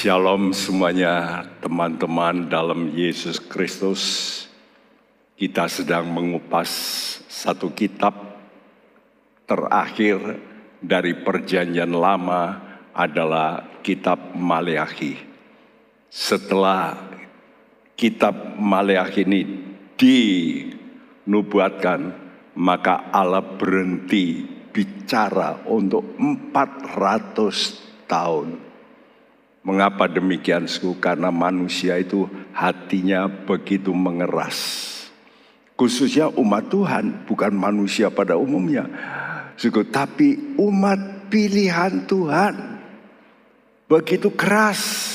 Shalom semuanya teman-teman dalam Yesus Kristus. Kita sedang mengupas satu kitab terakhir dari perjanjian lama adalah kitab Maleakhi. Setelah kitab Maleakhi ini dinubuatkan, maka Allah berhenti bicara untuk 400 tahun Mengapa demikian, suku? Karena manusia itu hatinya begitu mengeras. Khususnya umat Tuhan, bukan manusia pada umumnya. Suku, tapi umat pilihan Tuhan. Begitu keras.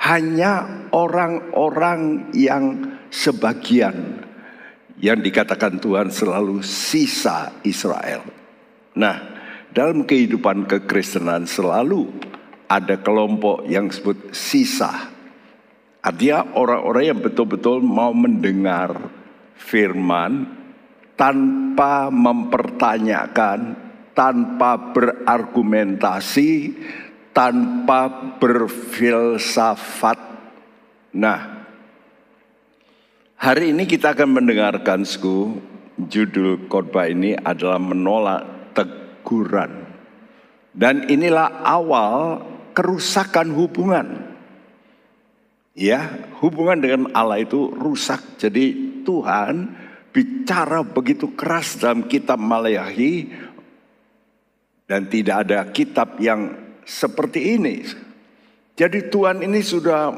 Hanya orang-orang yang sebagian yang dikatakan Tuhan selalu sisa Israel. Nah, dalam kehidupan kekristenan selalu ada kelompok yang disebut sisa. Artinya orang-orang yang betul-betul mau mendengar firman tanpa mempertanyakan, tanpa berargumentasi, tanpa berfilsafat. Nah, hari ini kita akan mendengarkan sku, judul khotbah ini adalah menolak teguran. Dan inilah awal kerusakan hubungan. Ya, hubungan dengan Allah itu rusak. Jadi Tuhan bicara begitu keras dalam kitab Maleakhi dan tidak ada kitab yang seperti ini. Jadi Tuhan ini sudah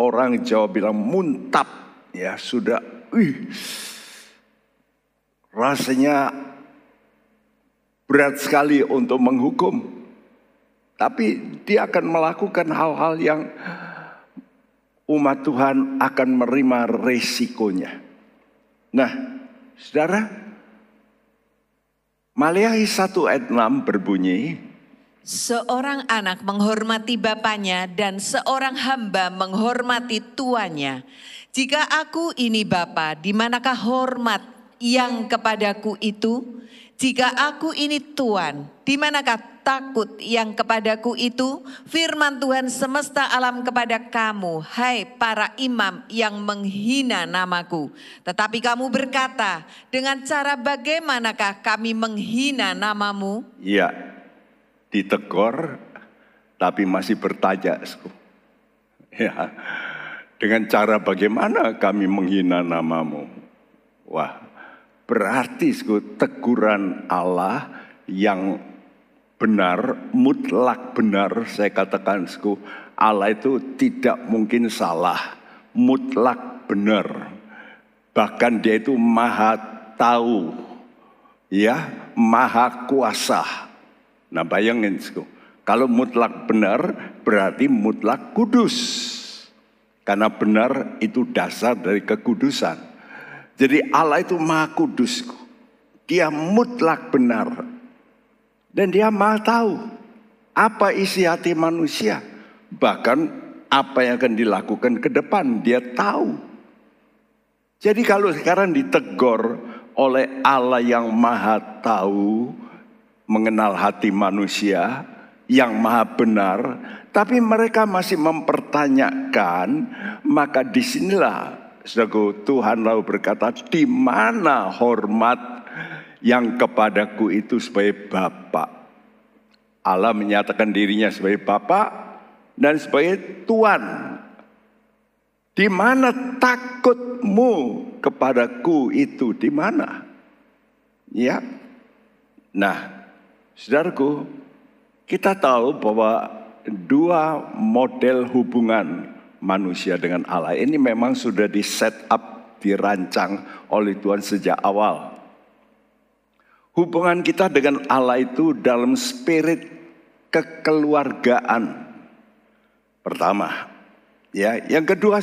orang Jawa bilang muntap ya, sudah uh, rasanya berat sekali untuk menghukum. Tapi dia akan melakukan hal-hal yang umat Tuhan akan menerima resikonya. Nah, saudara, Maleakhi 1 ayat 6 berbunyi, Seorang anak menghormati bapaknya dan seorang hamba menghormati tuannya. Jika aku ini bapa, di manakah hormat yang kepadaku itu? Jika aku ini Tuhan, di manakah takut yang kepadaku itu firman Tuhan semesta alam kepada kamu, hai para imam yang menghina namaku. Tetapi kamu berkata, dengan cara bagaimanakah kami menghina namamu? Iya, ditegur tapi masih bertanya. Ya, dengan cara bagaimana kami menghina namamu? Wah, berarti teguran Allah yang benar, mutlak benar, saya katakan Allah itu tidak mungkin salah, mutlak benar. Bahkan dia itu maha tahu, ya, maha kuasa. Nah bayangin, kalau mutlak benar berarti mutlak kudus. Karena benar itu dasar dari kekudusan. Jadi Allah itu maha kudus. Dia mutlak benar. Dan dia maha tahu apa isi hati manusia. Bahkan apa yang akan dilakukan ke depan dia tahu. Jadi kalau sekarang ditegur oleh Allah yang maha tahu, mengenal hati manusia, yang maha benar, tapi mereka masih mempertanyakan, maka di sinilah Saudaraku, Tuhan lalu berkata, di mana hormat yang kepadaku itu sebagai Bapak. Allah menyatakan dirinya sebagai Bapak dan sebagai Tuhan. Di mana takutmu kepadaku itu di mana? Ya. Nah, Saudaraku, kita tahu bahwa dua model hubungan manusia dengan Allah ini memang sudah di set up, dirancang oleh Tuhan sejak awal. Hubungan kita dengan Allah itu dalam spirit kekeluargaan. Pertama, ya, yang kedua,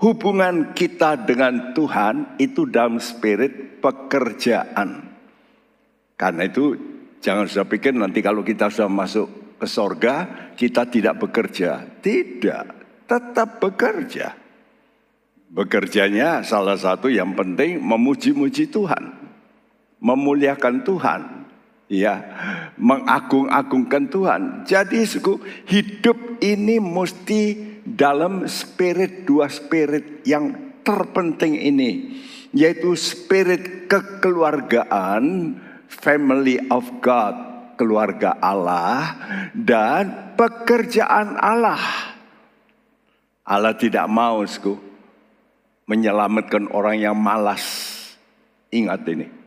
hubungan kita dengan Tuhan itu dalam spirit pekerjaan. Karena itu jangan sudah pikir nanti kalau kita sudah masuk ke sorga kita tidak bekerja. Tidak, tetap bekerja. Bekerjanya salah satu yang penting memuji-muji Tuhan memuliakan Tuhan. Ya, mengagung-agungkan Tuhan. Jadi suku hidup ini mesti dalam spirit dua spirit yang terpenting ini, yaitu spirit kekeluargaan, family of God, keluarga Allah dan pekerjaan Allah. Allah tidak mau suku menyelamatkan orang yang malas. Ingat ini.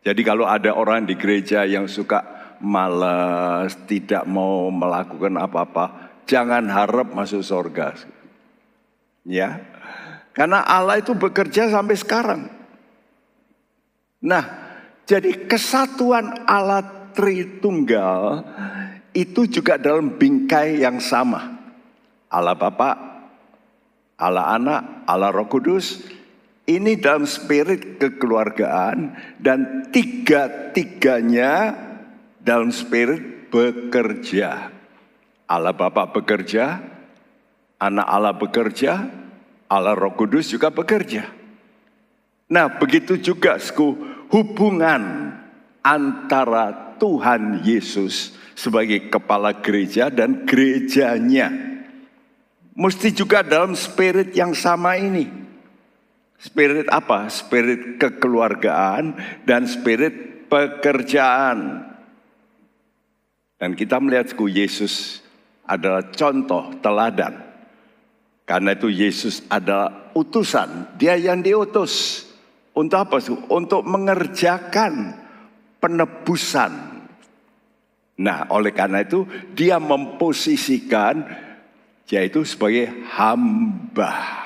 Jadi kalau ada orang di gereja yang suka malas, tidak mau melakukan apa-apa, jangan harap masuk surga. Ya. Karena Allah itu bekerja sampai sekarang. Nah, jadi kesatuan Allah Tritunggal itu juga dalam bingkai yang sama. Allah Bapa, Allah Anak, Allah Roh Kudus, ini dalam spirit kekeluargaan dan tiga-tiganya dalam spirit bekerja. Allah Bapa bekerja, Anak Allah bekerja, Allah Roh Kudus juga bekerja. Nah, begitu juga sku, hubungan antara Tuhan Yesus sebagai kepala gereja dan gerejanya Mesti juga dalam spirit yang sama ini. Spirit apa? Spirit kekeluargaan dan spirit pekerjaan. Dan kita melihat Yesus adalah contoh teladan. Karena itu Yesus adalah utusan. Dia yang diutus. Untuk apa? Untuk mengerjakan penebusan. Nah oleh karena itu dia memposisikan yaitu sebagai hamba.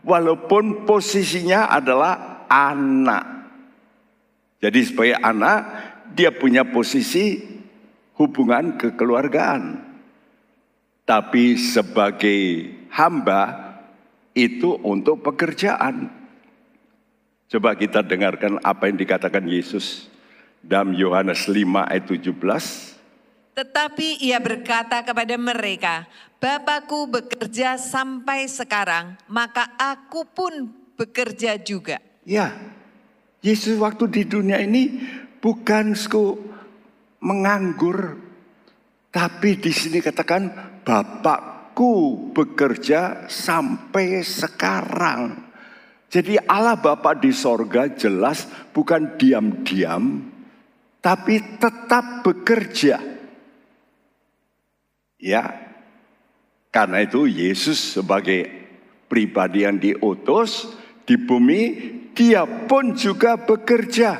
Walaupun posisinya adalah anak. Jadi sebagai anak dia punya posisi hubungan kekeluargaan. Tapi sebagai hamba itu untuk pekerjaan. Coba kita dengarkan apa yang dikatakan Yesus dalam Yohanes 5 ayat 17. Tetapi ia berkata kepada mereka, Bapakku bekerja sampai sekarang, maka aku pun bekerja juga. Ya, Yesus waktu di dunia ini bukan menganggur, tapi di sini katakan Bapakku bekerja sampai sekarang. Jadi Allah Bapa di sorga jelas bukan diam-diam, tapi tetap bekerja. Ya, karena itu Yesus sebagai pribadi yang diutus di bumi, dia pun juga bekerja.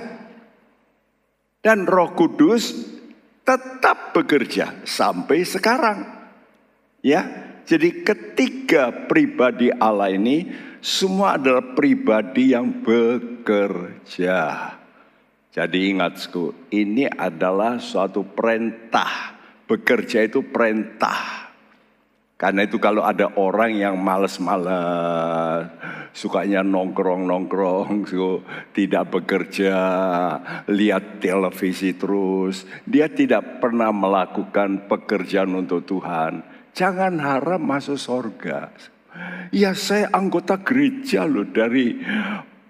Dan roh kudus tetap bekerja sampai sekarang. Ya, jadi ketiga pribadi Allah ini semua adalah pribadi yang bekerja. Jadi ingat, ini adalah suatu perintah. Bekerja itu perintah. Karena itu kalau ada orang yang males-males, sukanya nongkrong-nongkrong, tidak bekerja, lihat televisi terus, dia tidak pernah melakukan pekerjaan untuk Tuhan. Jangan harap masuk sorga. Ya saya anggota gereja loh dari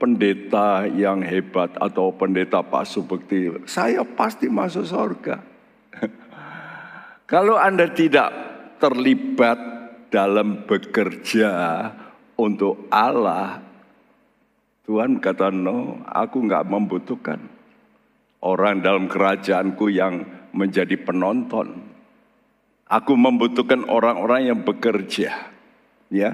pendeta yang hebat atau pendeta Pak Subekti. Saya pasti masuk sorga. Kalau Anda tidak terlibat dalam bekerja untuk Allah, Tuhan kata no, aku nggak membutuhkan orang dalam kerajaanku yang menjadi penonton. Aku membutuhkan orang-orang yang bekerja, ya,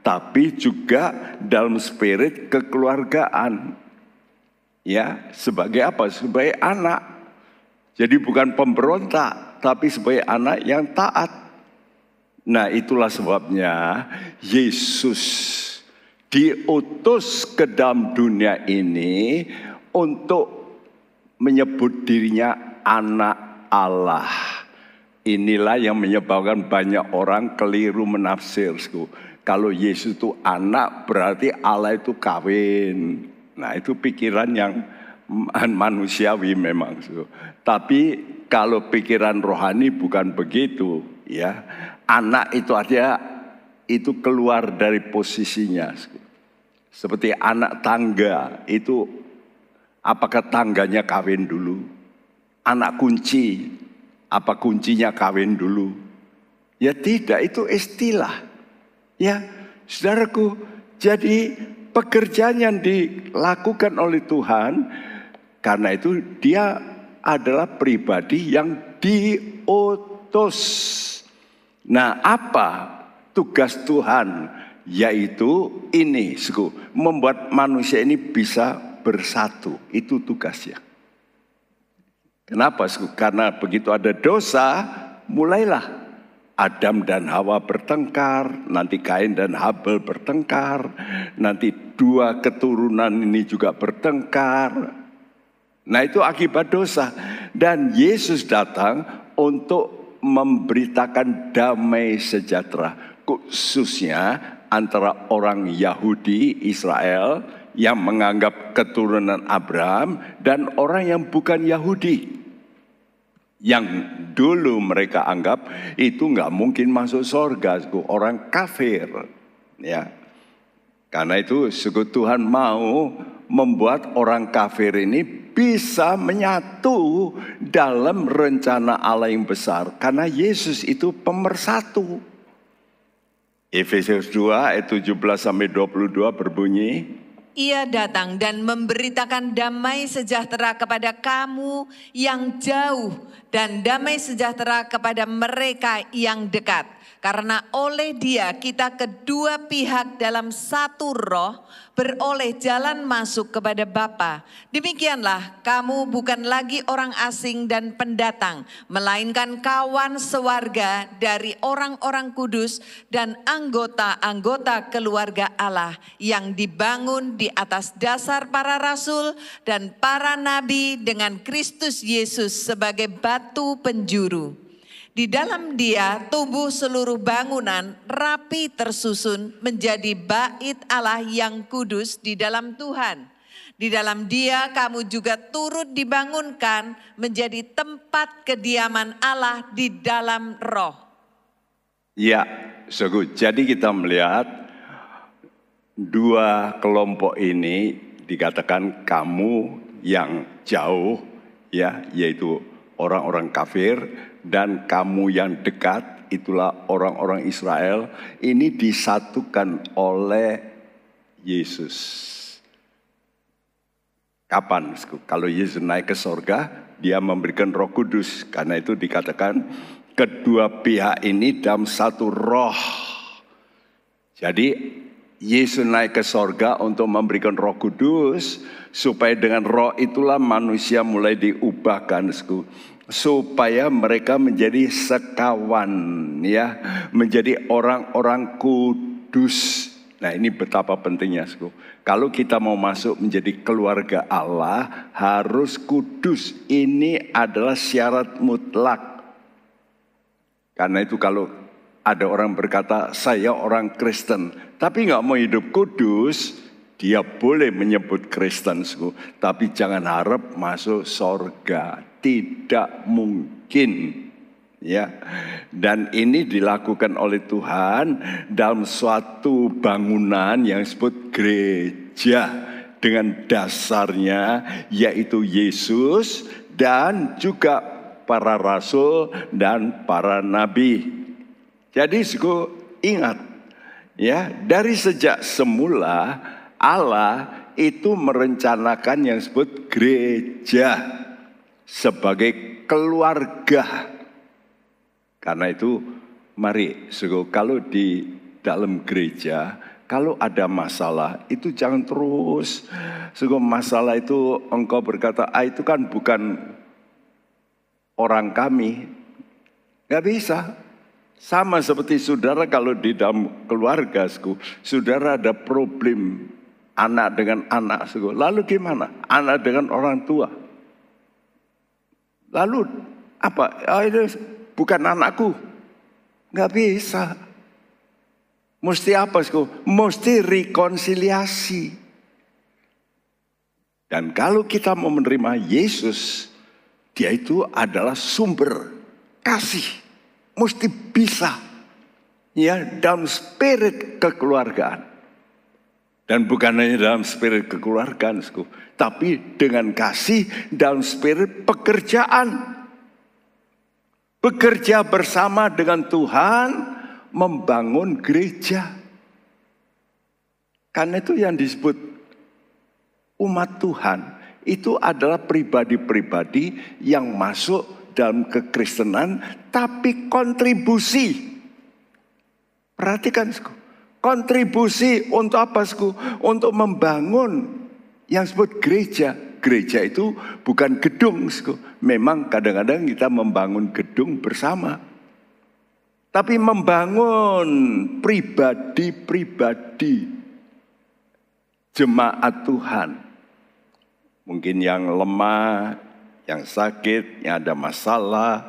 tapi juga dalam spirit kekeluargaan, ya, sebagai apa? Sebagai anak. Jadi bukan pemberontak, tapi sebagai anak yang taat. Nah itulah sebabnya Yesus diutus ke dalam dunia ini untuk menyebut dirinya anak Allah. Inilah yang menyebabkan banyak orang keliru menafsir. Kalau Yesus itu anak berarti Allah itu kawin. Nah itu pikiran yang manusiawi memang. Tapi kalau pikiran rohani bukan begitu ya anak itu artinya itu keluar dari posisinya. Seperti anak tangga itu apakah tangganya kawin dulu? anak kunci. Apa kuncinya kawin dulu? Ya tidak, itu istilah. Ya, saudaraku, jadi pekerjaan yang dilakukan oleh Tuhan, karena itu dia adalah pribadi yang diutus. Nah, apa tugas Tuhan? Yaitu ini, membuat manusia ini bisa bersatu. Itu tugasnya. Kenapa? Karena begitu ada dosa, mulailah Adam dan Hawa bertengkar, nanti Kain dan Habel bertengkar, nanti dua keturunan ini juga bertengkar. Nah itu akibat dosa. Dan Yesus datang untuk memberitakan damai sejahtera. Khususnya antara orang Yahudi, Israel, yang menganggap keturunan Abraham, dan orang yang bukan Yahudi yang dulu mereka anggap itu nggak mungkin masuk surga, orang kafir, ya. Karena itu suku Tuhan mau membuat orang kafir ini bisa menyatu dalam rencana Allah yang besar. Karena Yesus itu pemersatu. Efesus 2 ayat 17 sampai 22 berbunyi, ia datang dan memberitakan damai sejahtera kepada kamu yang jauh dan damai sejahtera kepada mereka yang dekat. Karena oleh dia kita kedua pihak dalam satu roh beroleh jalan masuk kepada Bapa. Demikianlah kamu bukan lagi orang asing dan pendatang, melainkan kawan sewarga dari orang-orang kudus dan anggota-anggota keluarga Allah yang dibangun di atas dasar para rasul dan para nabi dengan Kristus Yesus sebagai batu penjuru di dalam dia tumbuh seluruh bangunan rapi tersusun menjadi bait Allah yang kudus di dalam Tuhan. Di dalam dia kamu juga turut dibangunkan menjadi tempat kediaman Allah di dalam roh. Ya, so good. Jadi kita melihat dua kelompok ini dikatakan kamu yang jauh ya yaitu orang-orang kafir dan kamu yang dekat itulah orang-orang Israel ini disatukan oleh Yesus. Kapan? Kalau Yesus naik ke sorga, dia memberikan roh kudus. Karena itu dikatakan kedua pihak ini dalam satu roh. Jadi Yesus naik ke sorga untuk memberikan roh kudus. Supaya dengan roh itulah manusia mulai diubahkan supaya mereka menjadi sekawan ya, menjadi orang-orang kudus. Nah, ini betapa pentingnya, Sku. Kalau kita mau masuk menjadi keluarga Allah, harus kudus. Ini adalah syarat mutlak. Karena itu kalau ada orang berkata, saya orang Kristen, tapi nggak mau hidup kudus, dia boleh menyebut Kristen, tapi jangan harap masuk sorga tidak mungkin ya dan ini dilakukan oleh Tuhan dalam suatu bangunan yang disebut gereja dengan dasarnya yaitu Yesus dan juga para rasul dan para nabi. Jadi suku ingat ya dari sejak semula Allah itu merencanakan yang disebut gereja sebagai keluarga. Karena itu mari kalau di dalam gereja kalau ada masalah itu jangan terus Sungguh masalah itu engkau berkata ah itu kan bukan orang kami. Gak bisa. Sama seperti saudara kalau di dalam keluarga, saudara ada problem anak dengan anak, lalu gimana? Anak dengan orang tua, Lalu apa? Oh, itu bukan anakku. Nggak bisa. Mesti apa? Mesti rekonsiliasi. Dan kalau kita mau menerima Yesus, dia itu adalah sumber kasih. Mesti bisa. Ya, dalam spirit kekeluargaan. Dan bukan hanya dalam spirit kekeluargaan, tapi dengan kasih dalam spirit pekerjaan. Bekerja bersama dengan Tuhan membangun gereja. Karena itu yang disebut umat Tuhan itu adalah pribadi-pribadi yang masuk dalam kekristenan tapi kontribusi. Perhatikan, kontribusi untuk apa, sku? Untuk membangun yang disebut gereja. Gereja itu bukan gedung, sku. Memang kadang-kadang kita membangun gedung bersama. Tapi membangun pribadi-pribadi jemaat Tuhan. Mungkin yang lemah, yang sakit, yang ada masalah.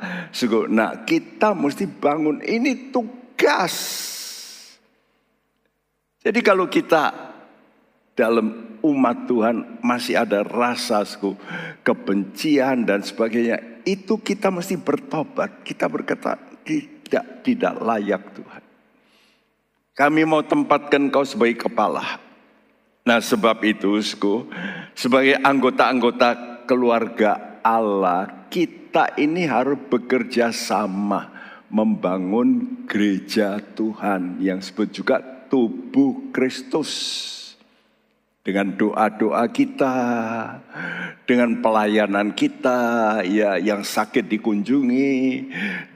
Nah kita mesti bangun ini tugas jadi kalau kita dalam umat Tuhan masih ada rasa kebencian dan sebagainya, itu kita mesti bertobat. Kita berkata tidak tidak layak Tuhan. Kami mau tempatkan kau sebagai kepala. Nah sebab itu, sku, sebagai anggota-anggota keluarga Allah, kita ini harus bekerja sama membangun gereja Tuhan yang disebut juga tubuh Kristus. Dengan doa-doa kita, dengan pelayanan kita, ya yang sakit dikunjungi,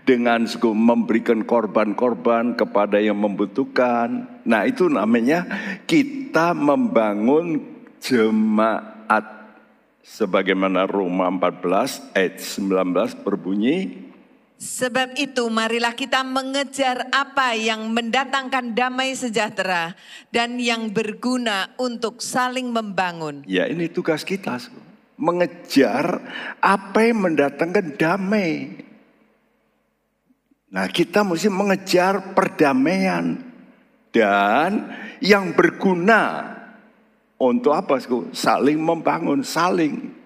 dengan memberikan korban-korban kepada yang membutuhkan. Nah itu namanya kita membangun jemaat. Sebagaimana Roma 14 ayat 19 berbunyi, Sebab itu marilah kita mengejar apa yang mendatangkan damai sejahtera dan yang berguna untuk saling membangun. Ya ini tugas kita. Mengejar apa yang mendatangkan damai. Nah kita mesti mengejar perdamaian. Dan yang berguna untuk apa? Saling membangun, saling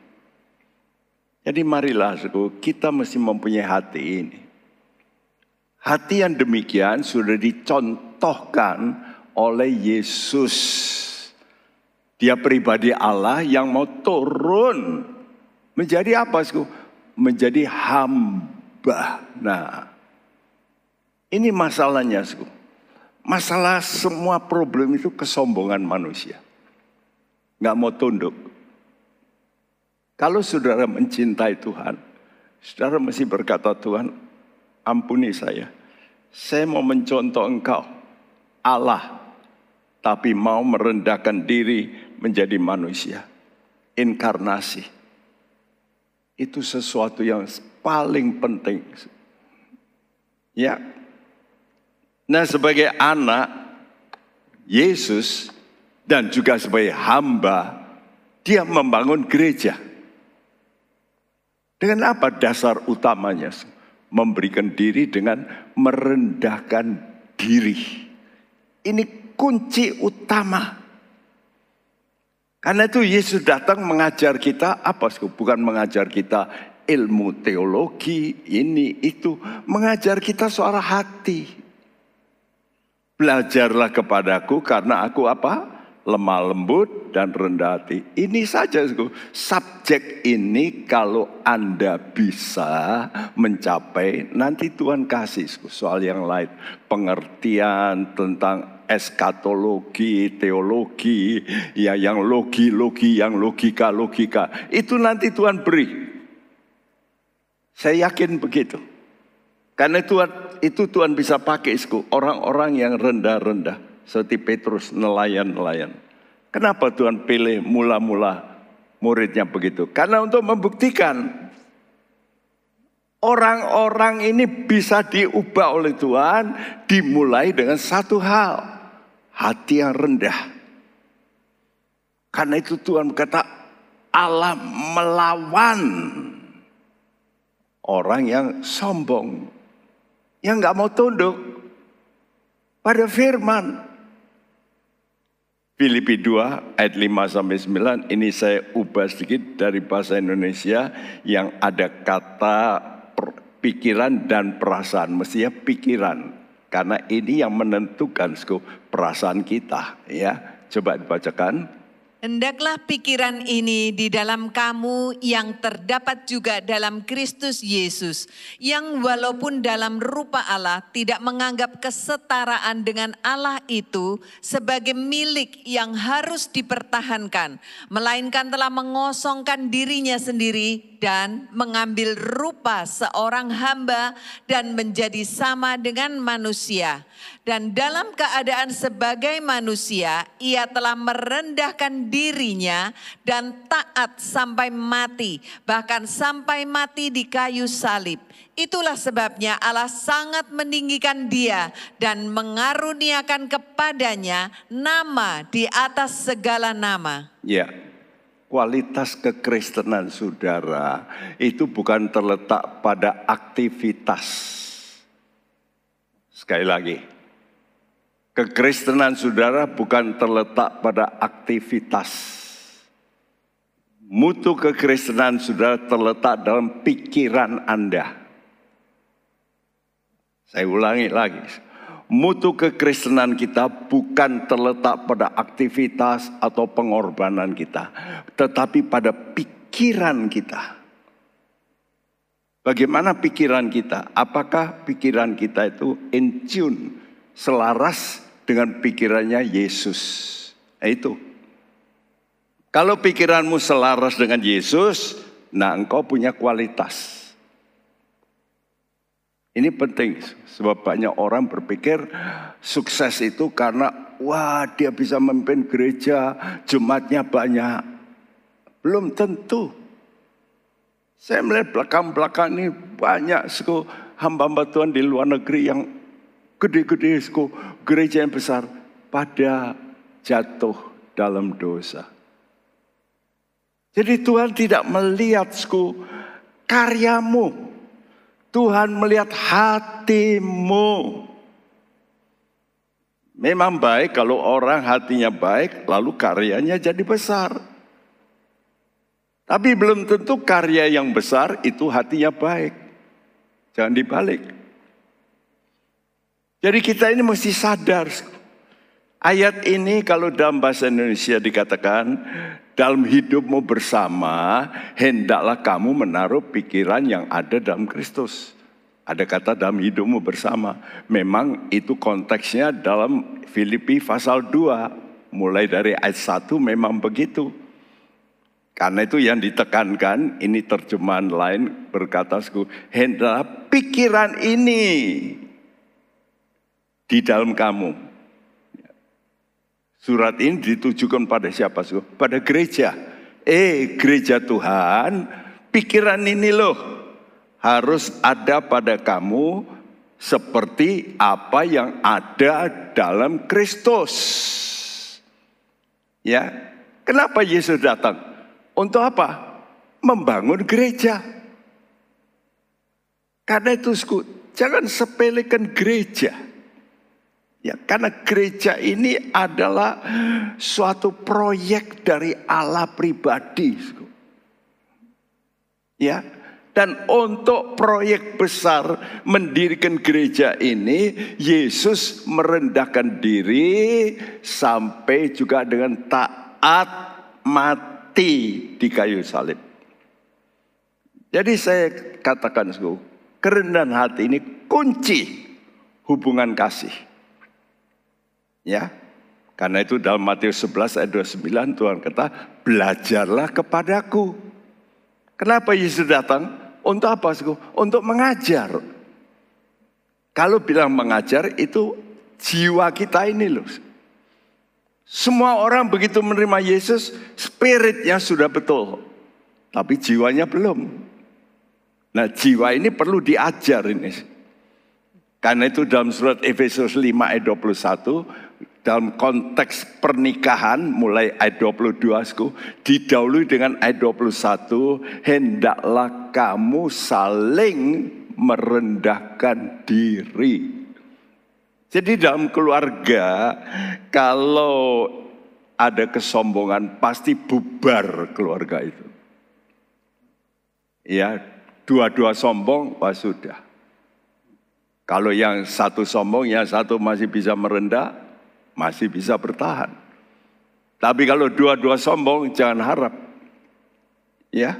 jadi marilah kita mesti mempunyai hati ini. Hati yang demikian sudah dicontohkan oleh Yesus. Dia pribadi Allah yang mau turun menjadi apa? Menjadi hamba. Nah, ini masalahnya. Masalah semua problem itu kesombongan manusia. Nggak mau tunduk. Kalau saudara mencintai Tuhan, saudara mesti berkata, Tuhan ampuni saya. Saya mau mencontoh engkau, Allah, tapi mau merendahkan diri menjadi manusia. Inkarnasi. Itu sesuatu yang paling penting. Ya. Nah sebagai anak Yesus dan juga sebagai hamba, dia membangun gereja. Dengan apa dasar utamanya? Memberikan diri dengan merendahkan diri. Ini kunci utama. Karena itu Yesus datang mengajar kita apa? Bukan mengajar kita ilmu teologi, ini itu. Mengajar kita soal hati. Belajarlah kepadaku karena aku apa? Lemah lembut dan rendah hati. Ini saja subjek ini kalau Anda bisa mencapai nanti Tuhan kasih soal yang lain. Pengertian tentang eskatologi, teologi, ya yang logi-logi, yang logika-logika. Itu nanti Tuhan beri. Saya yakin begitu. Karena Tuhan itu Tuhan bisa pakai orang-orang yang rendah-rendah seperti Petrus nelayan-nelayan. Kenapa Tuhan pilih mula-mula muridnya begitu? Karena untuk membuktikan orang-orang ini bisa diubah oleh Tuhan dimulai dengan satu hal, hati yang rendah. Karena itu Tuhan berkata Allah melawan orang yang sombong, yang nggak mau tunduk pada firman. Filipi 2 ayat 5 sampai 9 ini saya ubah sedikit dari bahasa Indonesia yang ada kata pikiran dan perasaan. Mestinya pikiran karena ini yang menentukan perasaan kita ya. Coba dibacakan. Hendaklah pikiran ini di dalam kamu yang terdapat juga dalam Kristus Yesus, yang walaupun dalam rupa Allah tidak menganggap kesetaraan dengan Allah itu sebagai milik yang harus dipertahankan, melainkan telah mengosongkan dirinya sendiri dan mengambil rupa seorang hamba dan menjadi sama dengan manusia. Dan dalam keadaan sebagai manusia, ia telah merendahkan dirinya dan taat sampai mati, bahkan sampai mati di kayu salib. Itulah sebabnya Allah sangat meninggikan dia dan mengaruniakan kepadanya nama di atas segala nama. Ya, kualitas kekristenan saudara itu bukan terletak pada aktivitas. Sekali lagi, Kekristenan saudara bukan terletak pada aktivitas. Mutu kekristenan saudara terletak dalam pikiran Anda. Saya ulangi lagi. Mutu kekristenan kita bukan terletak pada aktivitas atau pengorbanan kita, tetapi pada pikiran kita. Bagaimana pikiran kita? Apakah pikiran kita itu in tune, selaras dengan pikirannya Yesus. Nah, itu. Kalau pikiranmu selaras dengan Yesus, nah engkau punya kualitas. Ini penting sebab banyak orang berpikir sukses itu karena wah dia bisa memimpin gereja, jemaatnya banyak. Belum tentu. Saya melihat belakang-belakang ini banyak suku hamba-hamba Tuhan di luar negeri yang gede-gede gereja yang besar pada jatuh dalam dosa. Jadi Tuhan tidak melihat karyamu. Tuhan melihat hatimu. Memang baik kalau orang hatinya baik lalu karyanya jadi besar. Tapi belum tentu karya yang besar itu hatinya baik. Jangan dibalik. Jadi kita ini mesti sadar. Ayat ini kalau dalam bahasa Indonesia dikatakan, dalam hidupmu bersama, hendaklah kamu menaruh pikiran yang ada dalam Kristus. Ada kata dalam hidupmu bersama. Memang itu konteksnya dalam Filipi pasal 2. Mulai dari ayat 1 memang begitu. Karena itu yang ditekankan, ini terjemahan lain berkata, hendaklah pikiran ini di dalam kamu. Surat ini ditujukan pada siapa? Pada gereja. Eh gereja Tuhan, pikiran ini loh harus ada pada kamu seperti apa yang ada dalam Kristus. Ya, kenapa Yesus datang? Untuk apa? Membangun gereja. Karena itu, jangan sepelekan gereja. Ya, karena gereja ini adalah suatu proyek dari Allah pribadi. Ya, dan untuk proyek besar mendirikan gereja ini, Yesus merendahkan diri sampai juga dengan taat mati di kayu salib. Jadi saya katakan, kerendahan hati ini kunci hubungan kasih. Ya. Karena itu dalam Matius 11 ayat 29 Tuhan kata, belajarlah kepadaku. Kenapa Yesus datang? Untuk apa? Untuk mengajar. Kalau bilang mengajar itu jiwa kita ini loh. Semua orang begitu menerima Yesus, spiritnya sudah betul. Tapi jiwanya belum. Nah jiwa ini perlu diajar ini. Karena itu dalam surat Efesus 5 ayat 21, dalam konteks pernikahan mulai ayat 22 didahului dengan ayat 21 hendaklah kamu saling merendahkan diri. Jadi dalam keluarga kalau ada kesombongan pasti bubar keluarga itu. Ya, dua-dua sombong, wah sudah. Kalau yang satu sombong, yang satu masih bisa merendah, masih bisa bertahan. Tapi kalau dua-dua sombong jangan harap. Ya,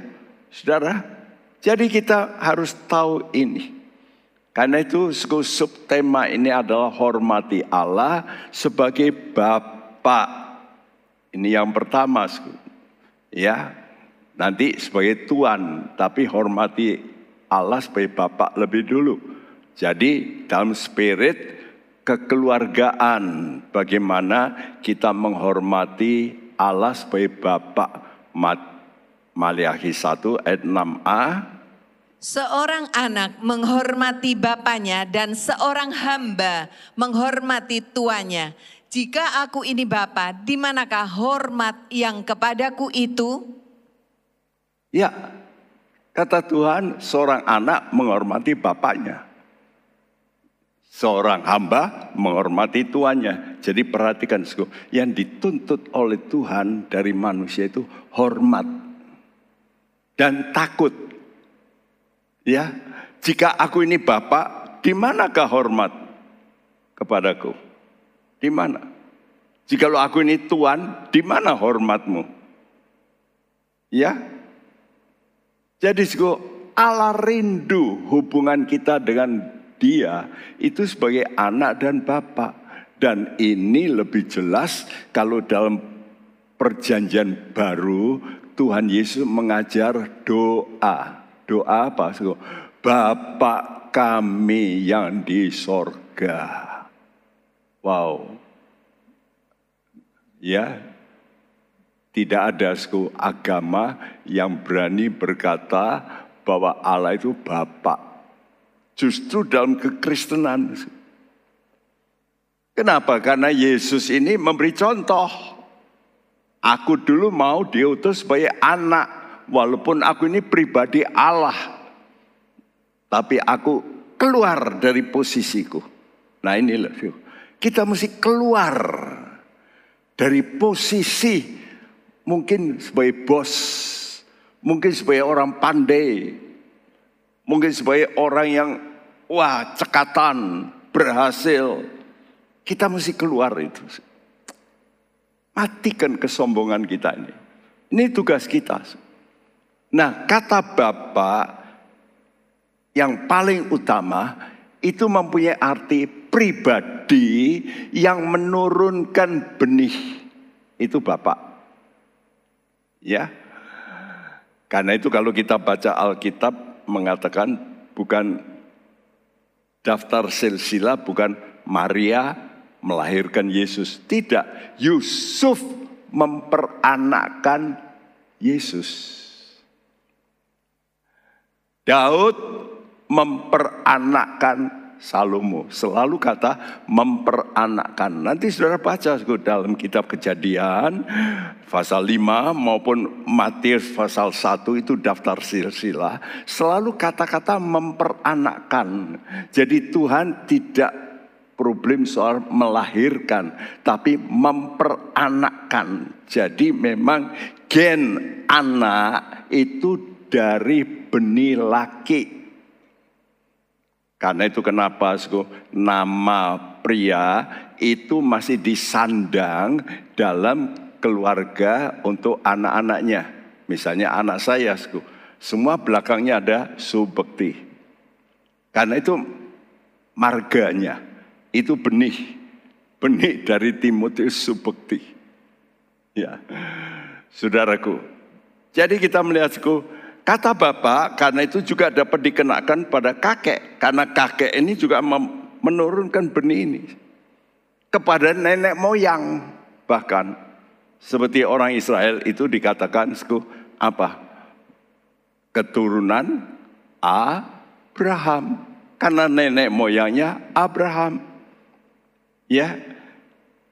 saudara. Jadi kita harus tahu ini. Karena itu subtema ini adalah hormati Allah sebagai Bapa. Ini yang pertama. Ya, nanti sebagai Tuhan, tapi hormati Allah sebagai Bapak lebih dulu. Jadi dalam spirit kekeluargaan, bagaimana kita menghormati Allah sebagai Bapak. Maliahi 1 ayat 6a. Seorang anak menghormati bapaknya dan seorang hamba menghormati tuannya. Jika aku ini bapa, di manakah hormat yang kepadaku itu? Ya, kata Tuhan, seorang anak menghormati bapaknya seorang hamba menghormati tuannya. Jadi perhatikan, yang dituntut oleh Tuhan dari manusia itu hormat dan takut. Ya, jika aku ini bapak, di manakah hormat kepadaku? Di mana? Jika lo aku ini tuan, di mana hormatmu? Ya. Jadi Allah rindu hubungan kita dengan dia itu sebagai anak dan bapak. Dan ini lebih jelas kalau dalam perjanjian baru Tuhan Yesus mengajar doa. Doa apa? Bapak kami yang di sorga. Wow. Ya, tidak ada suku agama yang berani berkata bahwa Allah itu Bapak Justru dalam kekristenan. Kenapa? Karena Yesus ini memberi contoh. Aku dulu mau diutus sebagai anak. Walaupun aku ini pribadi Allah. Tapi aku keluar dari posisiku. Nah inilah. Kita mesti keluar dari posisi mungkin sebagai bos. Mungkin sebagai orang pandai. Mungkin sebagai orang yang wah cekatan, berhasil. Kita mesti keluar itu. Matikan kesombongan kita ini. Ini tugas kita. Nah kata Bapak yang paling utama itu mempunyai arti pribadi yang menurunkan benih. Itu Bapak. Ya. Karena itu kalau kita baca Alkitab mengatakan bukan daftar silsilah bukan Maria melahirkan Yesus. Tidak, Yusuf memperanakkan Yesus. Daud memperanakkan Salomo. Selalu kata memperanakkan. Nanti saudara baca dalam kitab kejadian pasal 5 maupun Matius pasal 1 itu daftar silsilah. Selalu kata-kata memperanakkan. Jadi Tuhan tidak problem soal melahirkan, tapi memperanakkan. Jadi memang gen anak itu dari benih laki karena itu kenapa nama pria itu masih disandang dalam keluarga untuk anak-anaknya. Misalnya anak saya, semua belakangnya ada subekti. Karena itu marganya, itu benih. Benih dari Timotius subekti. Ya, saudaraku. Jadi kita melihat, Kata bapak, karena itu juga dapat dikenakan pada kakek. Karena kakek ini juga menurunkan benih ini. Kepada nenek moyang. Bahkan seperti orang Israel itu dikatakan apa? Keturunan Abraham. Karena nenek moyangnya Abraham. Ya.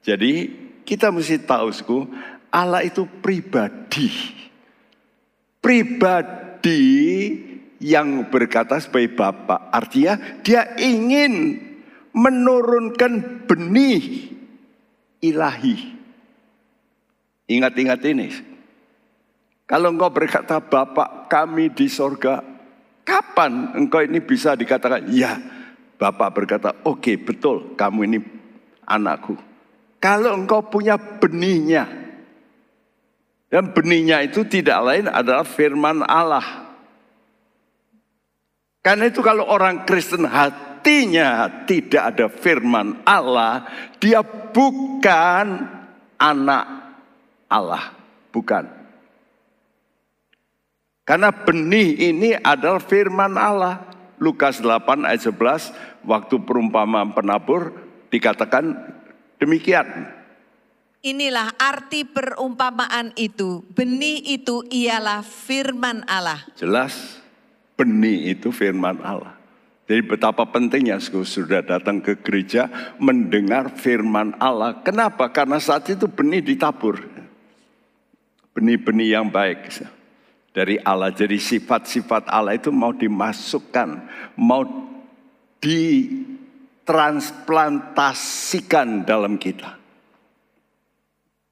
Jadi kita mesti tahu, Allah itu pribadi. Pribadi yang berkata sebagai Bapak. Artinya dia ingin menurunkan benih ilahi. Ingat-ingat ini. Kalau engkau berkata Bapak kami di sorga. Kapan engkau ini bisa dikatakan ya Bapak berkata oke okay, betul kamu ini anakku. Kalau engkau punya benihnya. Dan benihnya itu tidak lain adalah firman Allah. Karena itu kalau orang Kristen hatinya tidak ada firman Allah, dia bukan anak Allah, bukan. Karena benih ini adalah firman Allah. Lukas 8 ayat 11, waktu perumpamaan penabur dikatakan demikian. Inilah arti perumpamaan itu. Benih itu ialah firman Allah. Jelas, benih itu firman Allah. Jadi betapa pentingnya sudah datang ke gereja mendengar firman Allah. Kenapa? Karena saat itu benih ditabur. Benih-benih yang baik dari Allah. Jadi sifat-sifat Allah itu mau dimasukkan, mau ditransplantasikan dalam kita.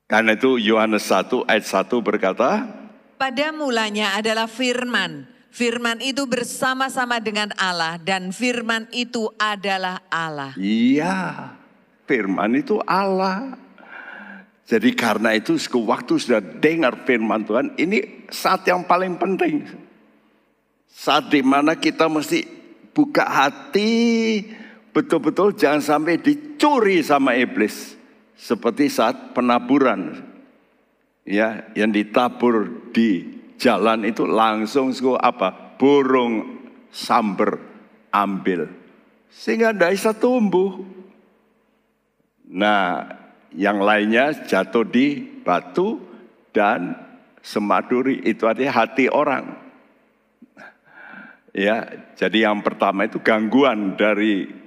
Karena itu Yohanes 1 ayat 1 berkata, Pada mulanya adalah firman. Firman itu bersama-sama dengan Allah dan firman itu adalah Allah. Iya, firman itu Allah. Jadi karena itu waktu sudah dengar firman Tuhan, ini saat yang paling penting. Saat di mana kita mesti buka hati, betul-betul jangan sampai dicuri sama iblis. Seperti saat penaburan. Ya, yang ditabur di jalan itu langsung apa? Burung samber ambil. Sehingga tidak bisa tumbuh. Nah, yang lainnya jatuh di batu dan semaduri. Itu artinya hati orang. Ya, jadi yang pertama itu gangguan dari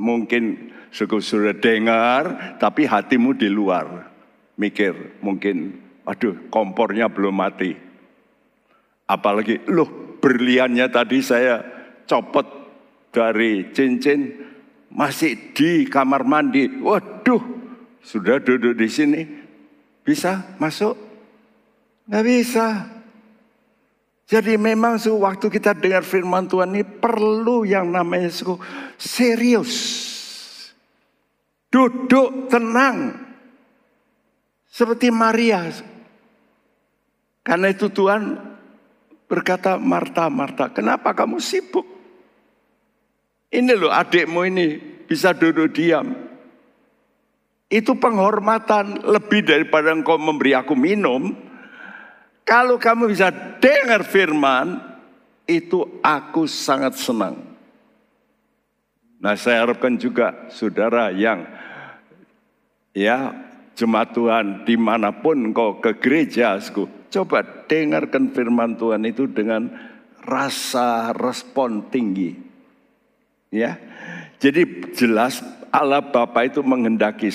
mungkin sudah dengar, tapi hatimu di luar. Mikir, mungkin, aduh kompornya belum mati. Apalagi, loh berliannya tadi saya copot dari cincin, masih di kamar mandi. Waduh, sudah duduk di sini, bisa masuk? Nggak bisa. Jadi memang waktu kita dengar firman Tuhan ini perlu yang namanya serius. Duduk tenang. Seperti Maria. Karena itu Tuhan berkata, Marta, Marta, kenapa kamu sibuk? Ini loh adikmu ini bisa duduk diam. Itu penghormatan lebih daripada engkau memberi aku minum. Kalau kamu bisa dengar firman, itu aku sangat senang. Nah saya harapkan juga saudara yang ya jemaat Tuhan di mana pun kau ke gereja, coba dengarkan firman Tuhan itu dengan rasa respon tinggi. Ya, jadi jelas Allah Bapa itu menghendaki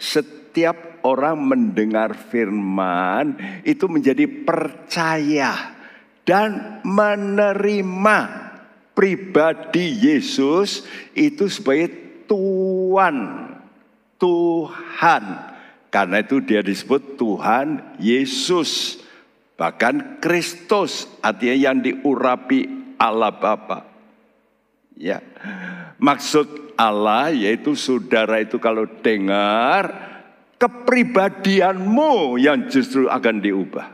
setiap orang mendengar firman itu menjadi percaya dan menerima pribadi Yesus itu sebagai Tuhan. Tuhan. Karena itu dia disebut Tuhan Yesus. Bahkan Kristus artinya yang diurapi Allah Bapa. Ya. Maksud Allah yaitu saudara itu kalau dengar kepribadianmu yang justru akan diubah.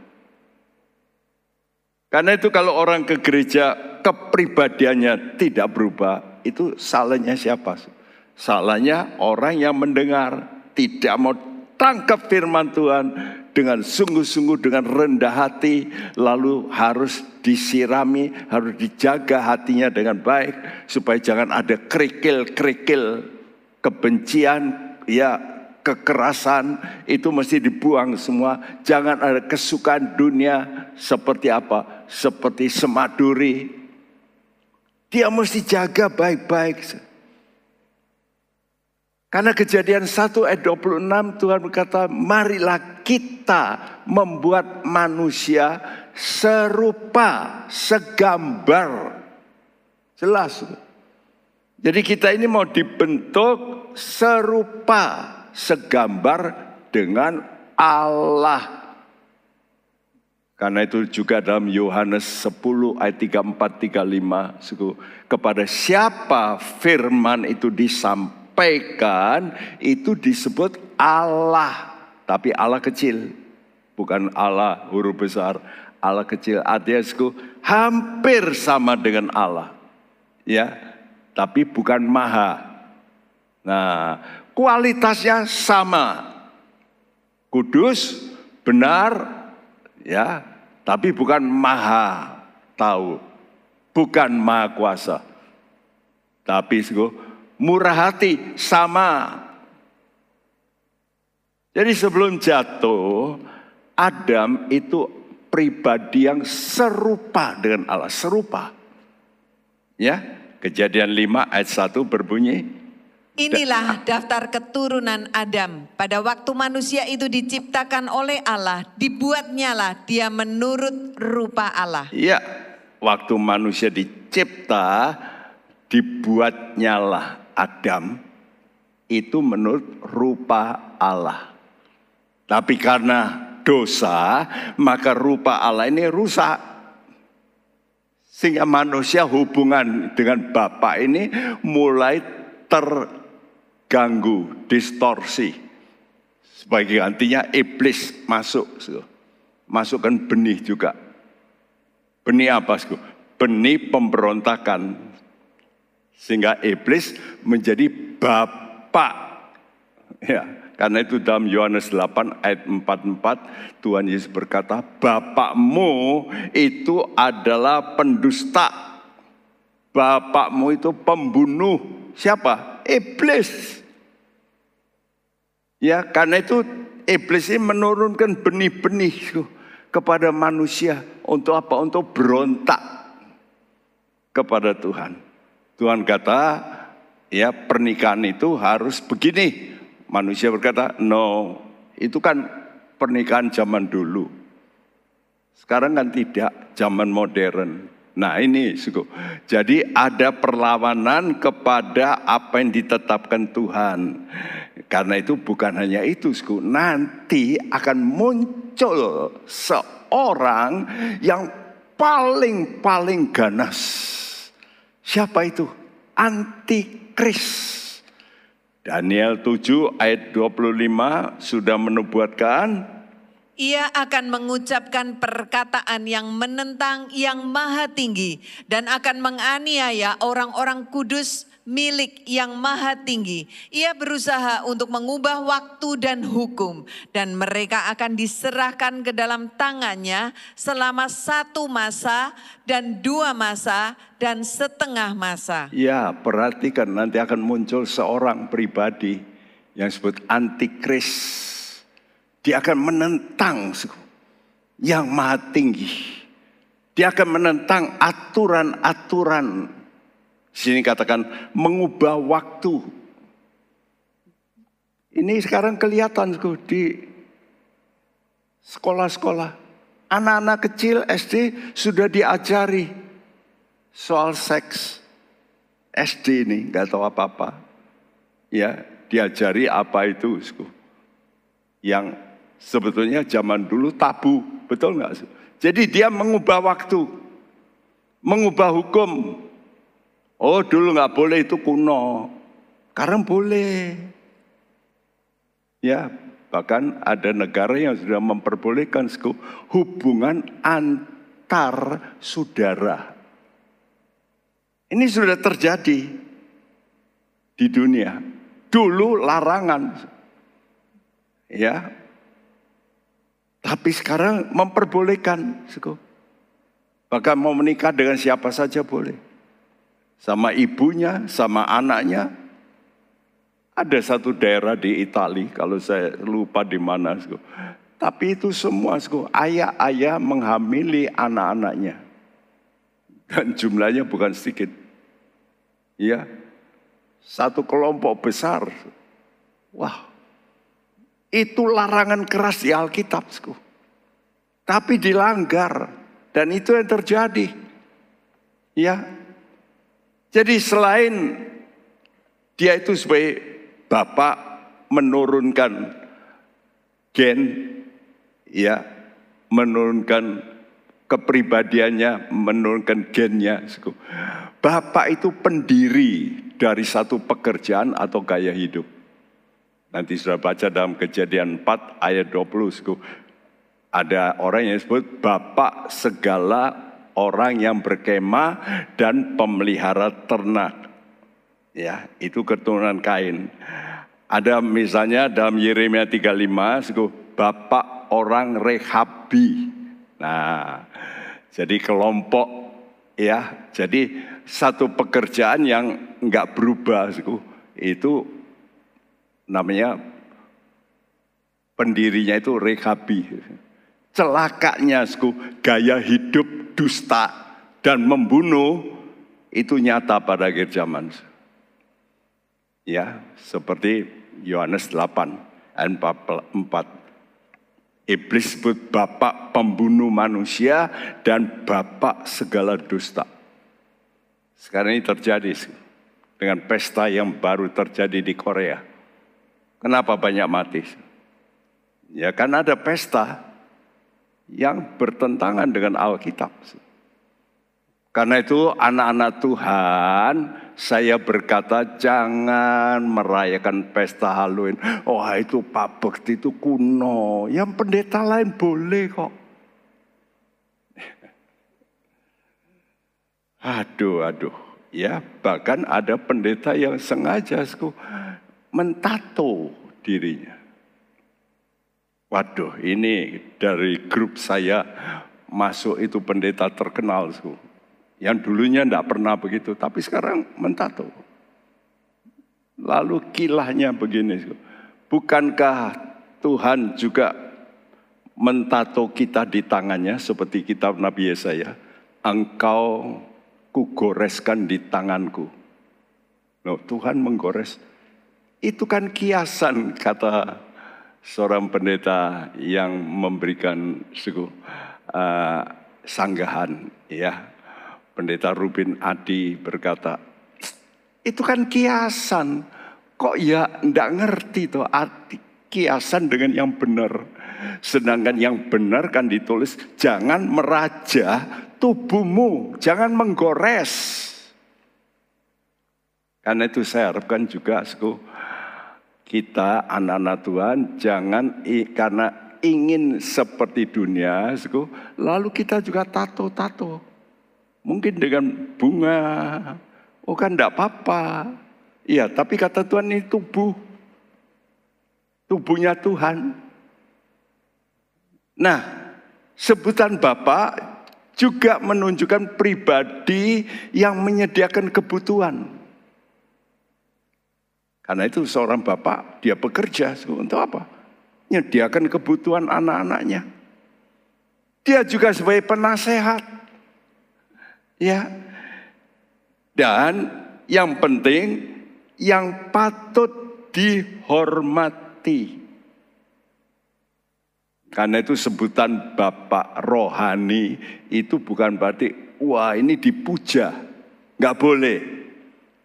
Karena itu kalau orang ke gereja kepribadiannya tidak berubah, itu salahnya siapa? Salahnya orang yang mendengar tidak mau tangkap firman Tuhan dengan sungguh-sungguh dengan rendah hati lalu harus disirami harus dijaga hatinya dengan baik supaya jangan ada kerikil-kerikil kebencian ya kekerasan itu mesti dibuang semua. Jangan ada kesukaan dunia seperti apa? Seperti semaduri. Dia mesti jaga baik-baik. Karena kejadian 1 ayat 26 Tuhan berkata, marilah kita membuat manusia serupa, segambar. Jelas. Jadi kita ini mau dibentuk serupa segambar dengan Allah. Karena itu juga dalam Yohanes 10 ayat 34 35 kepada siapa firman itu disampaikan itu disebut Allah, tapi Allah kecil, bukan Allah huruf besar, Allah kecil. Artinya hampir sama dengan Allah. Ya, tapi bukan maha. Nah, kualitasnya sama. Kudus, benar, ya, tapi bukan maha tahu, bukan maha kuasa. Tapi murah hati sama. Jadi sebelum jatuh, Adam itu pribadi yang serupa dengan Allah, serupa. Ya, Kejadian 5 ayat 1 berbunyi, Inilah daftar keturunan Adam. Pada waktu manusia itu diciptakan oleh Allah, dibuatnyalah dia menurut rupa Allah. Iya, waktu manusia dicipta, dibuatnyalah Adam itu menurut rupa Allah. Tapi karena dosa, maka rupa Allah ini rusak. Sehingga manusia hubungan dengan Bapak ini mulai ter ganggu, distorsi. Sebagai gantinya iblis masuk. Masukkan benih juga. Benih apa? Benih pemberontakan. Sehingga iblis menjadi bapak. Ya, karena itu dalam Yohanes 8 ayat 44 Tuhan Yesus berkata, "Bapakmu itu adalah pendusta. Bapakmu itu pembunuh." Siapa? Iblis. Ya, karena itu iblis ini menurunkan benih-benih kepada manusia untuk apa? Untuk berontak kepada Tuhan. Tuhan kata, ya pernikahan itu harus begini. Manusia berkata, no, itu kan pernikahan zaman dulu. Sekarang kan tidak, zaman modern. Nah ini suku. Jadi ada perlawanan kepada apa yang ditetapkan Tuhan. Karena itu bukan hanya itu suku. Nanti akan muncul seorang yang paling-paling ganas. Siapa itu? Antikris. Daniel 7 ayat 25 sudah menubuatkan ia akan mengucapkan perkataan yang menentang yang maha tinggi dan akan menganiaya orang-orang kudus milik yang maha tinggi. Ia berusaha untuk mengubah waktu dan hukum dan mereka akan diserahkan ke dalam tangannya selama satu masa dan dua masa dan setengah masa. Ya perhatikan nanti akan muncul seorang pribadi yang disebut antikris dia akan menentang yang maha tinggi. Dia akan menentang aturan-aturan. Sini katakan mengubah waktu. Ini sekarang kelihatan di sekolah-sekolah. Anak-anak kecil SD sudah diajari soal seks. SD ini nggak tahu apa-apa. Ya, diajari apa itu. Yang sebetulnya zaman dulu tabu, betul nggak? Jadi dia mengubah waktu, mengubah hukum. Oh dulu nggak boleh itu kuno, sekarang boleh. Ya, bahkan ada negara yang sudah memperbolehkan hubungan antar saudara. Ini sudah terjadi di dunia. Dulu larangan. Ya, tapi sekarang memperbolehkan. Bahkan mau menikah dengan siapa saja boleh. Sama ibunya, sama anaknya. Ada satu daerah di Italia, kalau saya lupa di mana. Tapi itu semua, ayah-ayah menghamili anak-anaknya. Dan jumlahnya bukan sedikit. Ya, satu kelompok besar. Wah, itu larangan keras di Alkitab. Tapi dilanggar. Dan itu yang terjadi. Ya. Jadi selain dia itu sebagai bapak menurunkan gen, ya, menurunkan kepribadiannya, menurunkan gennya. Bapak itu pendiri dari satu pekerjaan atau gaya hidup. Nanti sudah baca dalam kejadian 4 ayat 20. Ada orang yang disebut bapak segala orang yang berkemah dan pemelihara ternak. Ya, itu keturunan Kain. Ada misalnya dalam Yeremia 35, bapak orang Rehabi. Nah, jadi kelompok ya, jadi satu pekerjaan yang nggak berubah, itu namanya pendirinya itu Rehabi. Celakanya, gaya hidup dusta dan membunuh itu nyata pada akhir zaman. Ya, seperti Yohanes 8 ayat 4. Iblis sebut bapak pembunuh manusia dan bapak segala dusta. Sekarang ini terjadi dengan pesta yang baru terjadi di Korea. Kenapa banyak mati? Ya kan ada pesta yang bertentangan dengan Alkitab. Karena itu anak-anak Tuhan, saya berkata jangan merayakan pesta Halloween. Oh itu Pak Bekti itu kuno, yang pendeta lain boleh kok. Aduh, aduh. Ya, bahkan ada pendeta yang sengaja mentato dirinya. Waduh, ini dari grup saya masuk itu pendeta terkenal. Sku. Yang dulunya tidak pernah begitu, tapi sekarang mentato. Lalu kilahnya begini. Bukankah Tuhan juga mentato kita di tangannya seperti kitab Nabi Yesaya? Engkau kugoreskan di tanganku. No, Tuhan menggores. Itu kan kiasan kata seorang pendeta yang memberikan suku uh, sanggahan ya Pendeta Rubin Adi berkata, itu kan kiasan. Kok ya ndak ngerti tuh arti kiasan dengan yang benar. Sedangkan yang benar kan ditulis, jangan meraja tubuhmu, jangan menggores. Karena itu saya harapkan juga, kita anak-anak Tuhan jangan karena ingin seperti dunia, lalu kita juga tato-tato. Mungkin dengan bunga. Oh kan enggak apa-apa. Iya, tapi kata Tuhan ini tubuh. Tubuhnya Tuhan. Nah, sebutan Bapak juga menunjukkan pribadi yang menyediakan kebutuhan. Karena itu seorang bapak, dia bekerja untuk apa? Menyediakan kebutuhan anak-anaknya. Dia juga sebagai penasehat. Ya. Dan yang penting yang patut dihormati. Karena itu sebutan Bapak rohani itu bukan berarti wah ini dipuja. Nggak boleh.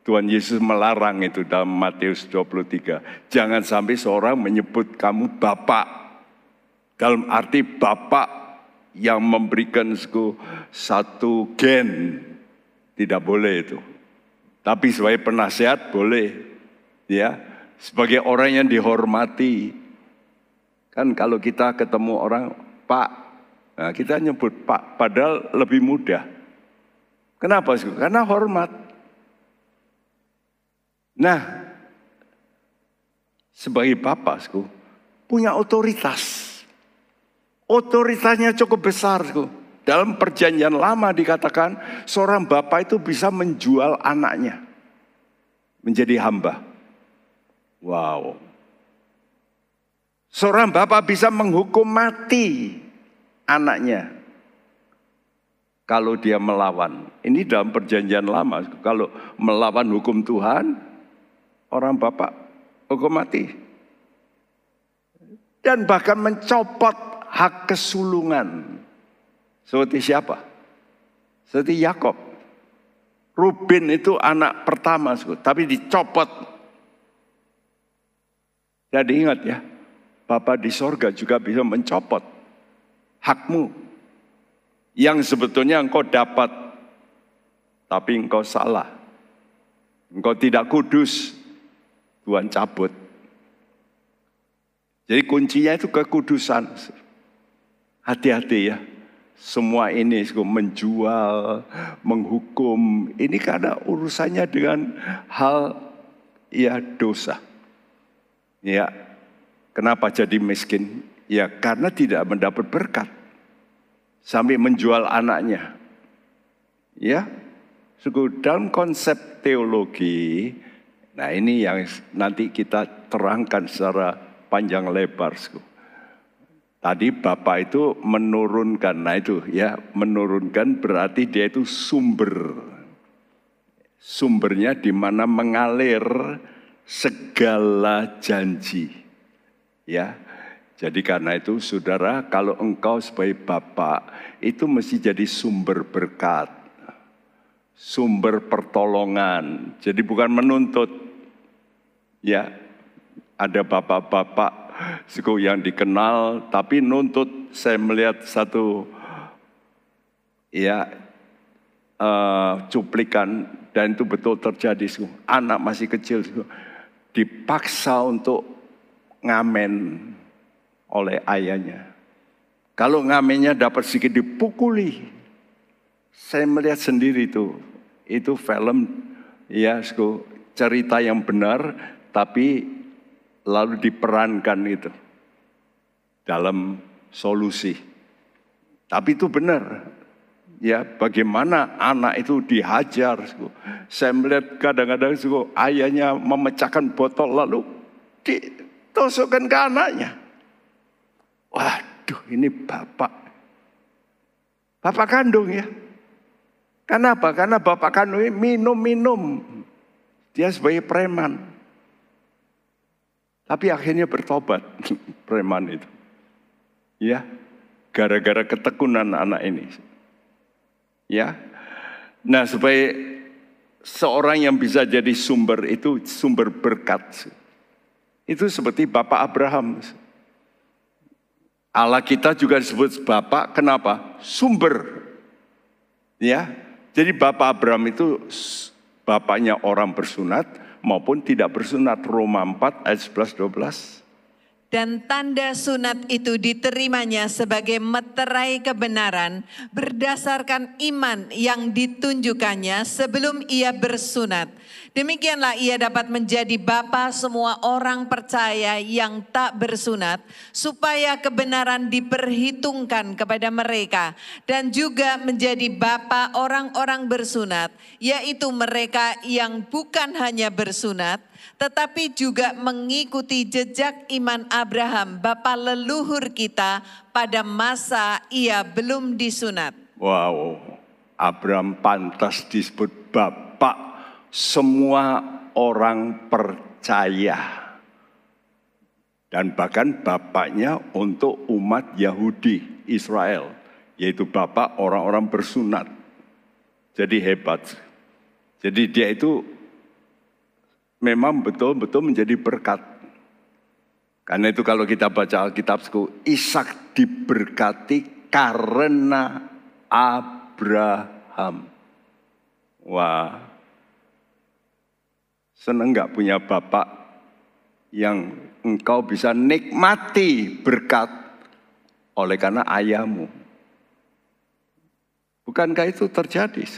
Tuhan Yesus melarang itu dalam Matius 23. Jangan sampai seorang menyebut kamu Bapak. Dalam arti Bapak yang memberikan satu gen tidak boleh itu. Tapi sebagai penasihat boleh. Ya, sebagai orang yang dihormati. Kan kalau kita ketemu orang Pak, nah kita nyebut Pak padahal lebih mudah. Kenapa? Karena hormat. Nah, sebagai bapak, punya otoritas. Otoritasnya cukup besar. Dalam perjanjian lama dikatakan seorang bapak itu bisa menjual anaknya menjadi hamba. Wow. Seorang bapak bisa menghukum mati anaknya kalau dia melawan. Ini dalam perjanjian lama. Kalau melawan hukum Tuhan, orang bapak hukum mati. Dan bahkan mencopot hak kesulungan. Seperti siapa? Seperti Yakob. Rubin itu anak pertama, tapi dicopot. Jadi ingat ya, Bapak di sorga juga bisa mencopot hakmu. Yang sebetulnya engkau dapat, tapi engkau salah. Engkau tidak kudus, Tuhan cabut. Jadi kuncinya itu kekudusan. hati-hati ya. Semua ini menjual, menghukum, ini karena urusannya dengan hal ya dosa. Ya, kenapa jadi miskin? Ya karena tidak mendapat berkat. Sampai menjual anaknya. Ya, suku dalam konsep teologi, nah ini yang nanti kita terangkan secara panjang lebar. Tadi Bapak itu menurunkan, nah itu ya menurunkan berarti dia itu sumber. Sumbernya di mana mengalir segala janji. Ya, jadi karena itu saudara kalau engkau sebagai Bapak itu mesti jadi sumber berkat. Sumber pertolongan. Jadi bukan menuntut. Ya, ada bapak-bapak suku yang dikenal, tapi nuntut saya melihat satu ya uh, cuplikan dan itu betul terjadi. Suku. Anak masih kecil suku, dipaksa untuk ngamen oleh ayahnya. Kalau ngamennya dapat sedikit dipukuli, saya melihat sendiri itu, itu film ya suku, cerita yang benar, tapi lalu diperankan itu dalam solusi. Tapi itu benar. Ya, bagaimana anak itu dihajar. Saya melihat kadang-kadang ayahnya memecahkan botol lalu ditusukkan ke anaknya. Waduh, ini bapak. Bapak kandung ya. Kenapa? Karena bapak kandung minum-minum. Dia sebagai preman. Tapi akhirnya bertobat preman itu. Ya, gara-gara ketekunan anak ini. Ya. Nah, supaya seorang yang bisa jadi sumber itu sumber berkat. Itu seperti Bapak Abraham. Allah kita juga disebut Bapak, kenapa? Sumber. Ya. Jadi Bapak Abraham itu bapaknya orang bersunat, maupun tidak bersunat. Roma 4 ayat 11 12. Dan tanda sunat itu diterimanya sebagai meterai kebenaran berdasarkan iman yang ditunjukkannya sebelum ia bersunat. Demikianlah ia dapat menjadi bapa semua orang percaya yang tak bersunat, supaya kebenaran diperhitungkan kepada mereka, dan juga menjadi bapa orang-orang bersunat, yaitu mereka yang bukan hanya bersunat, tetapi juga mengikuti jejak iman Abraham, bapa leluhur kita, pada masa ia belum disunat. Wow, Abraham pantas disebut bapak semua orang percaya. Dan bahkan bapaknya untuk umat Yahudi Israel. Yaitu bapak orang-orang bersunat. Jadi hebat. Jadi dia itu memang betul-betul menjadi berkat. Karena itu kalau kita baca Alkitab, Ishak diberkati karena Abraham. Wah, Senang nggak punya bapak yang engkau bisa nikmati berkat oleh karena ayahmu. Bukankah itu terjadi?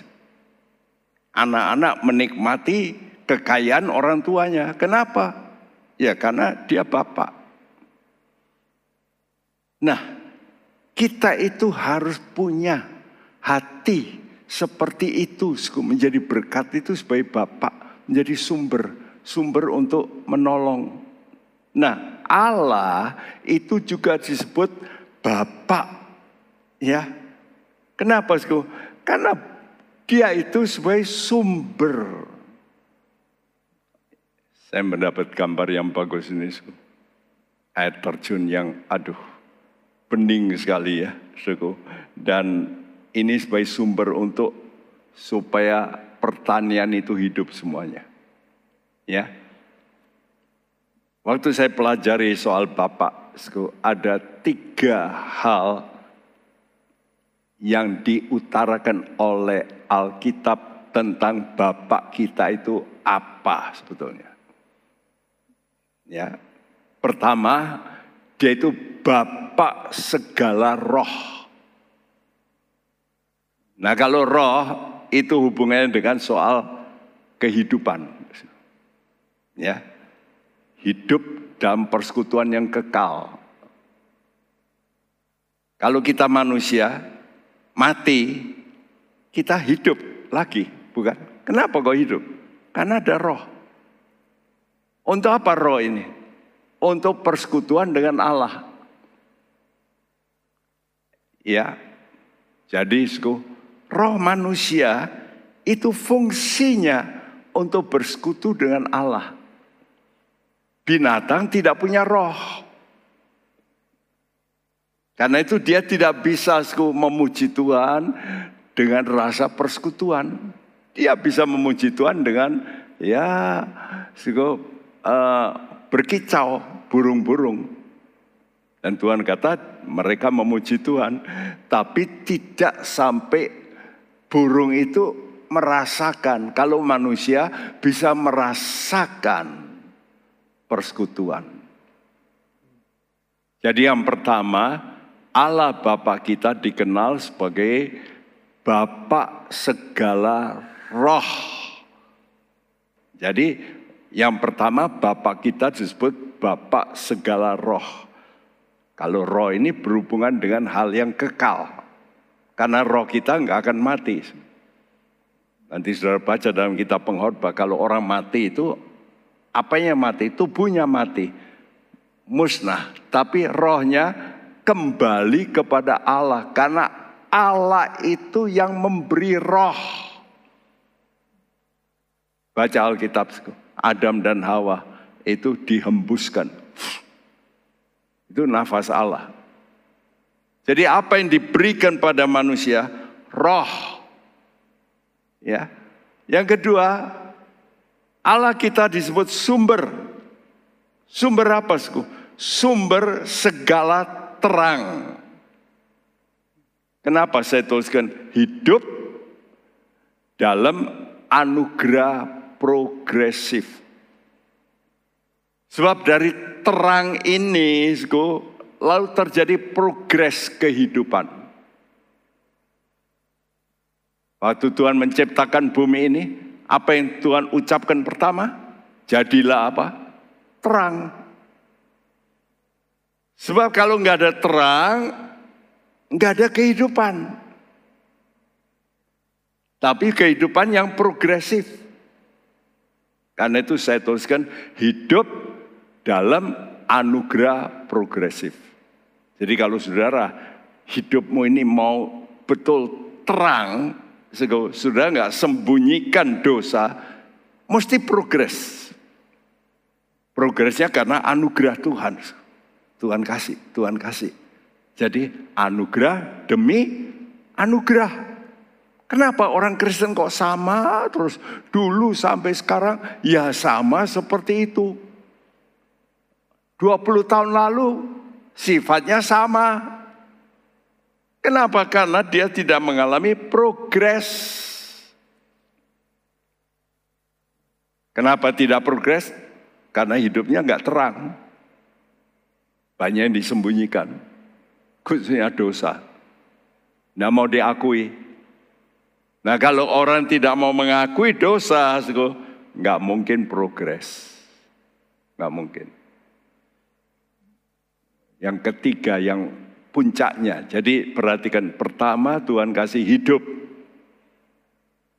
Anak-anak menikmati kekayaan orang tuanya. Kenapa? Ya karena dia bapak. Nah, kita itu harus punya hati seperti itu menjadi berkat itu sebagai bapak menjadi sumber, sumber untuk menolong. Nah, Allah itu juga disebut Bapak. Ya. Kenapa, Sku? Karena dia itu sebagai sumber. Saya mendapat gambar yang bagus ini, Sku. Air terjun yang, aduh, bening sekali ya, Suku. Dan ini sebagai sumber untuk supaya pertanian itu hidup semuanya. Ya. Waktu saya pelajari soal Bapak, ada tiga hal yang diutarakan oleh Alkitab tentang Bapak kita itu apa sebetulnya. Ya. Pertama, dia itu Bapak segala roh. Nah kalau roh itu hubungannya dengan soal kehidupan. Ya, hidup dalam persekutuan yang kekal. Kalau kita manusia mati, kita hidup lagi, bukan? Kenapa kok hidup? Karena ada roh. Untuk apa roh ini? Untuk persekutuan dengan Allah. Ya, jadi roh manusia itu fungsinya untuk bersekutu dengan Allah. Binatang tidak punya roh. Karena itu dia tidak bisa memuji Tuhan dengan rasa persekutuan. Dia bisa memuji Tuhan dengan ya uh, berkicau burung-burung. Dan Tuhan kata mereka memuji Tuhan, tapi tidak sampai burung itu merasakan. Kalau manusia bisa merasakan persekutuan. Jadi yang pertama, Allah Bapa kita dikenal sebagai Bapak segala roh. Jadi yang pertama Bapak kita disebut Bapak segala roh. Kalau roh ini berhubungan dengan hal yang kekal. Karena roh kita nggak akan mati. Nanti saudara baca dalam kitab pengkhotbah kalau orang mati itu apanya mati? Tubuhnya mati. Musnah. Tapi rohnya kembali kepada Allah. Karena Allah itu yang memberi roh. Baca Alkitab. Adam dan Hawa itu dihembuskan itu nafas Allah. Jadi apa yang diberikan pada manusia? Roh. Ya. Yang kedua, Allah kita disebut sumber. Sumber apa, Sku? Sumber segala terang. Kenapa saya tuliskan hidup dalam anugerah progresif. Sebab dari terang ini, lalu terjadi progres kehidupan. Waktu Tuhan menciptakan bumi ini, apa yang Tuhan ucapkan pertama? Jadilah apa? Terang. Sebab kalau nggak ada terang, nggak ada kehidupan. Tapi kehidupan yang progresif. Karena itu saya tuliskan hidup dalam anugerah progresif. Jadi kalau saudara hidupmu ini mau betul terang, saudara nggak sembunyikan dosa, mesti progres. Progresnya karena anugerah Tuhan. Tuhan kasih, Tuhan kasih. Jadi anugerah demi anugerah. Kenapa orang Kristen kok sama terus dulu sampai sekarang ya sama seperti itu. 20 tahun lalu sifatnya sama. Kenapa? Karena dia tidak mengalami progres. Kenapa tidak progres? Karena hidupnya nggak terang. Banyak yang disembunyikan. Khususnya dosa. Nggak mau diakui. Nah kalau orang tidak mau mengakui dosa, nggak mungkin progres. Nggak mungkin. Yang ketiga yang puncaknya. Jadi perhatikan pertama Tuhan kasih hidup.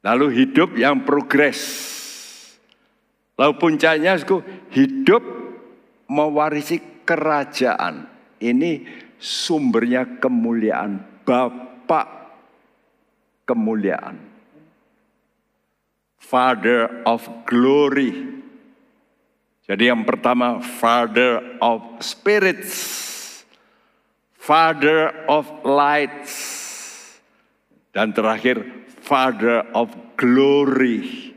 Lalu hidup yang progres. Lalu puncaknya hidup mewarisi kerajaan. Ini sumbernya kemuliaan. Bapak kemuliaan. Father of glory. Jadi yang pertama Father of spirits. Father of lights. Dan terakhir, Father of glory.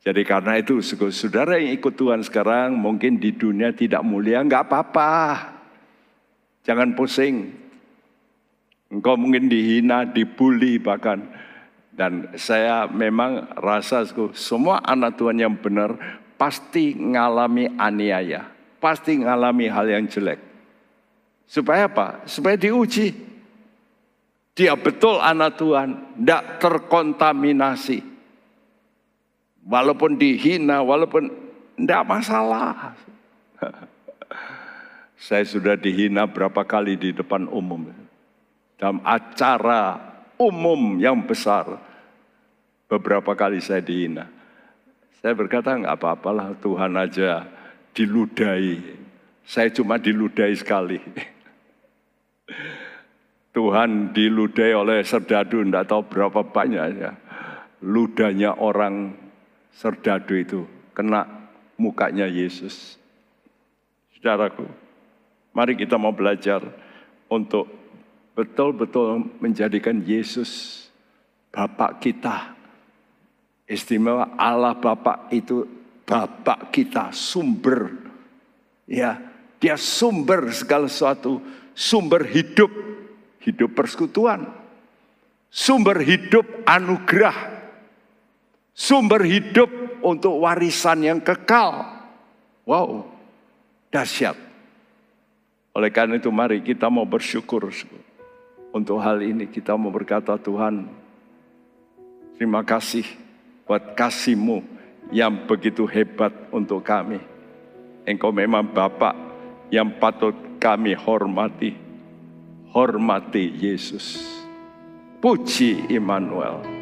Jadi karena itu, saudara yang ikut Tuhan sekarang mungkin di dunia tidak mulia, nggak apa-apa. Jangan pusing. Engkau mungkin dihina, dibully bahkan. Dan saya memang rasa semua anak Tuhan yang benar pasti ngalami aniaya. Pasti ngalami hal yang jelek. Supaya apa? Supaya diuji. Dia betul anak Tuhan, tidak terkontaminasi. Walaupun dihina, walaupun tidak masalah. Saya sudah dihina berapa kali di depan umum. Dalam acara umum yang besar. Beberapa kali saya dihina. Saya berkata nggak apa-apalah Tuhan aja diludahi. Saya cuma diludahi sekali. Tuhan diludahi oleh serdadu, tidak tahu berapa banyak ya. Ludahnya orang serdadu itu kena mukanya Yesus. Saudaraku, mari kita mau belajar untuk betul-betul menjadikan Yesus Bapak kita. Istimewa Allah Bapak itu Bapak kita, sumber. Ya, dia sumber segala sesuatu, sumber hidup hidup persekutuan, sumber hidup anugerah, sumber hidup untuk warisan yang kekal. Wow, dahsyat. Oleh karena itu mari kita mau bersyukur untuk hal ini. Kita mau berkata Tuhan, terima kasih buat kasihmu yang begitu hebat untuk kami. Engkau memang Bapak yang patut kami hormati hormati Yesus. Puji Immanuel.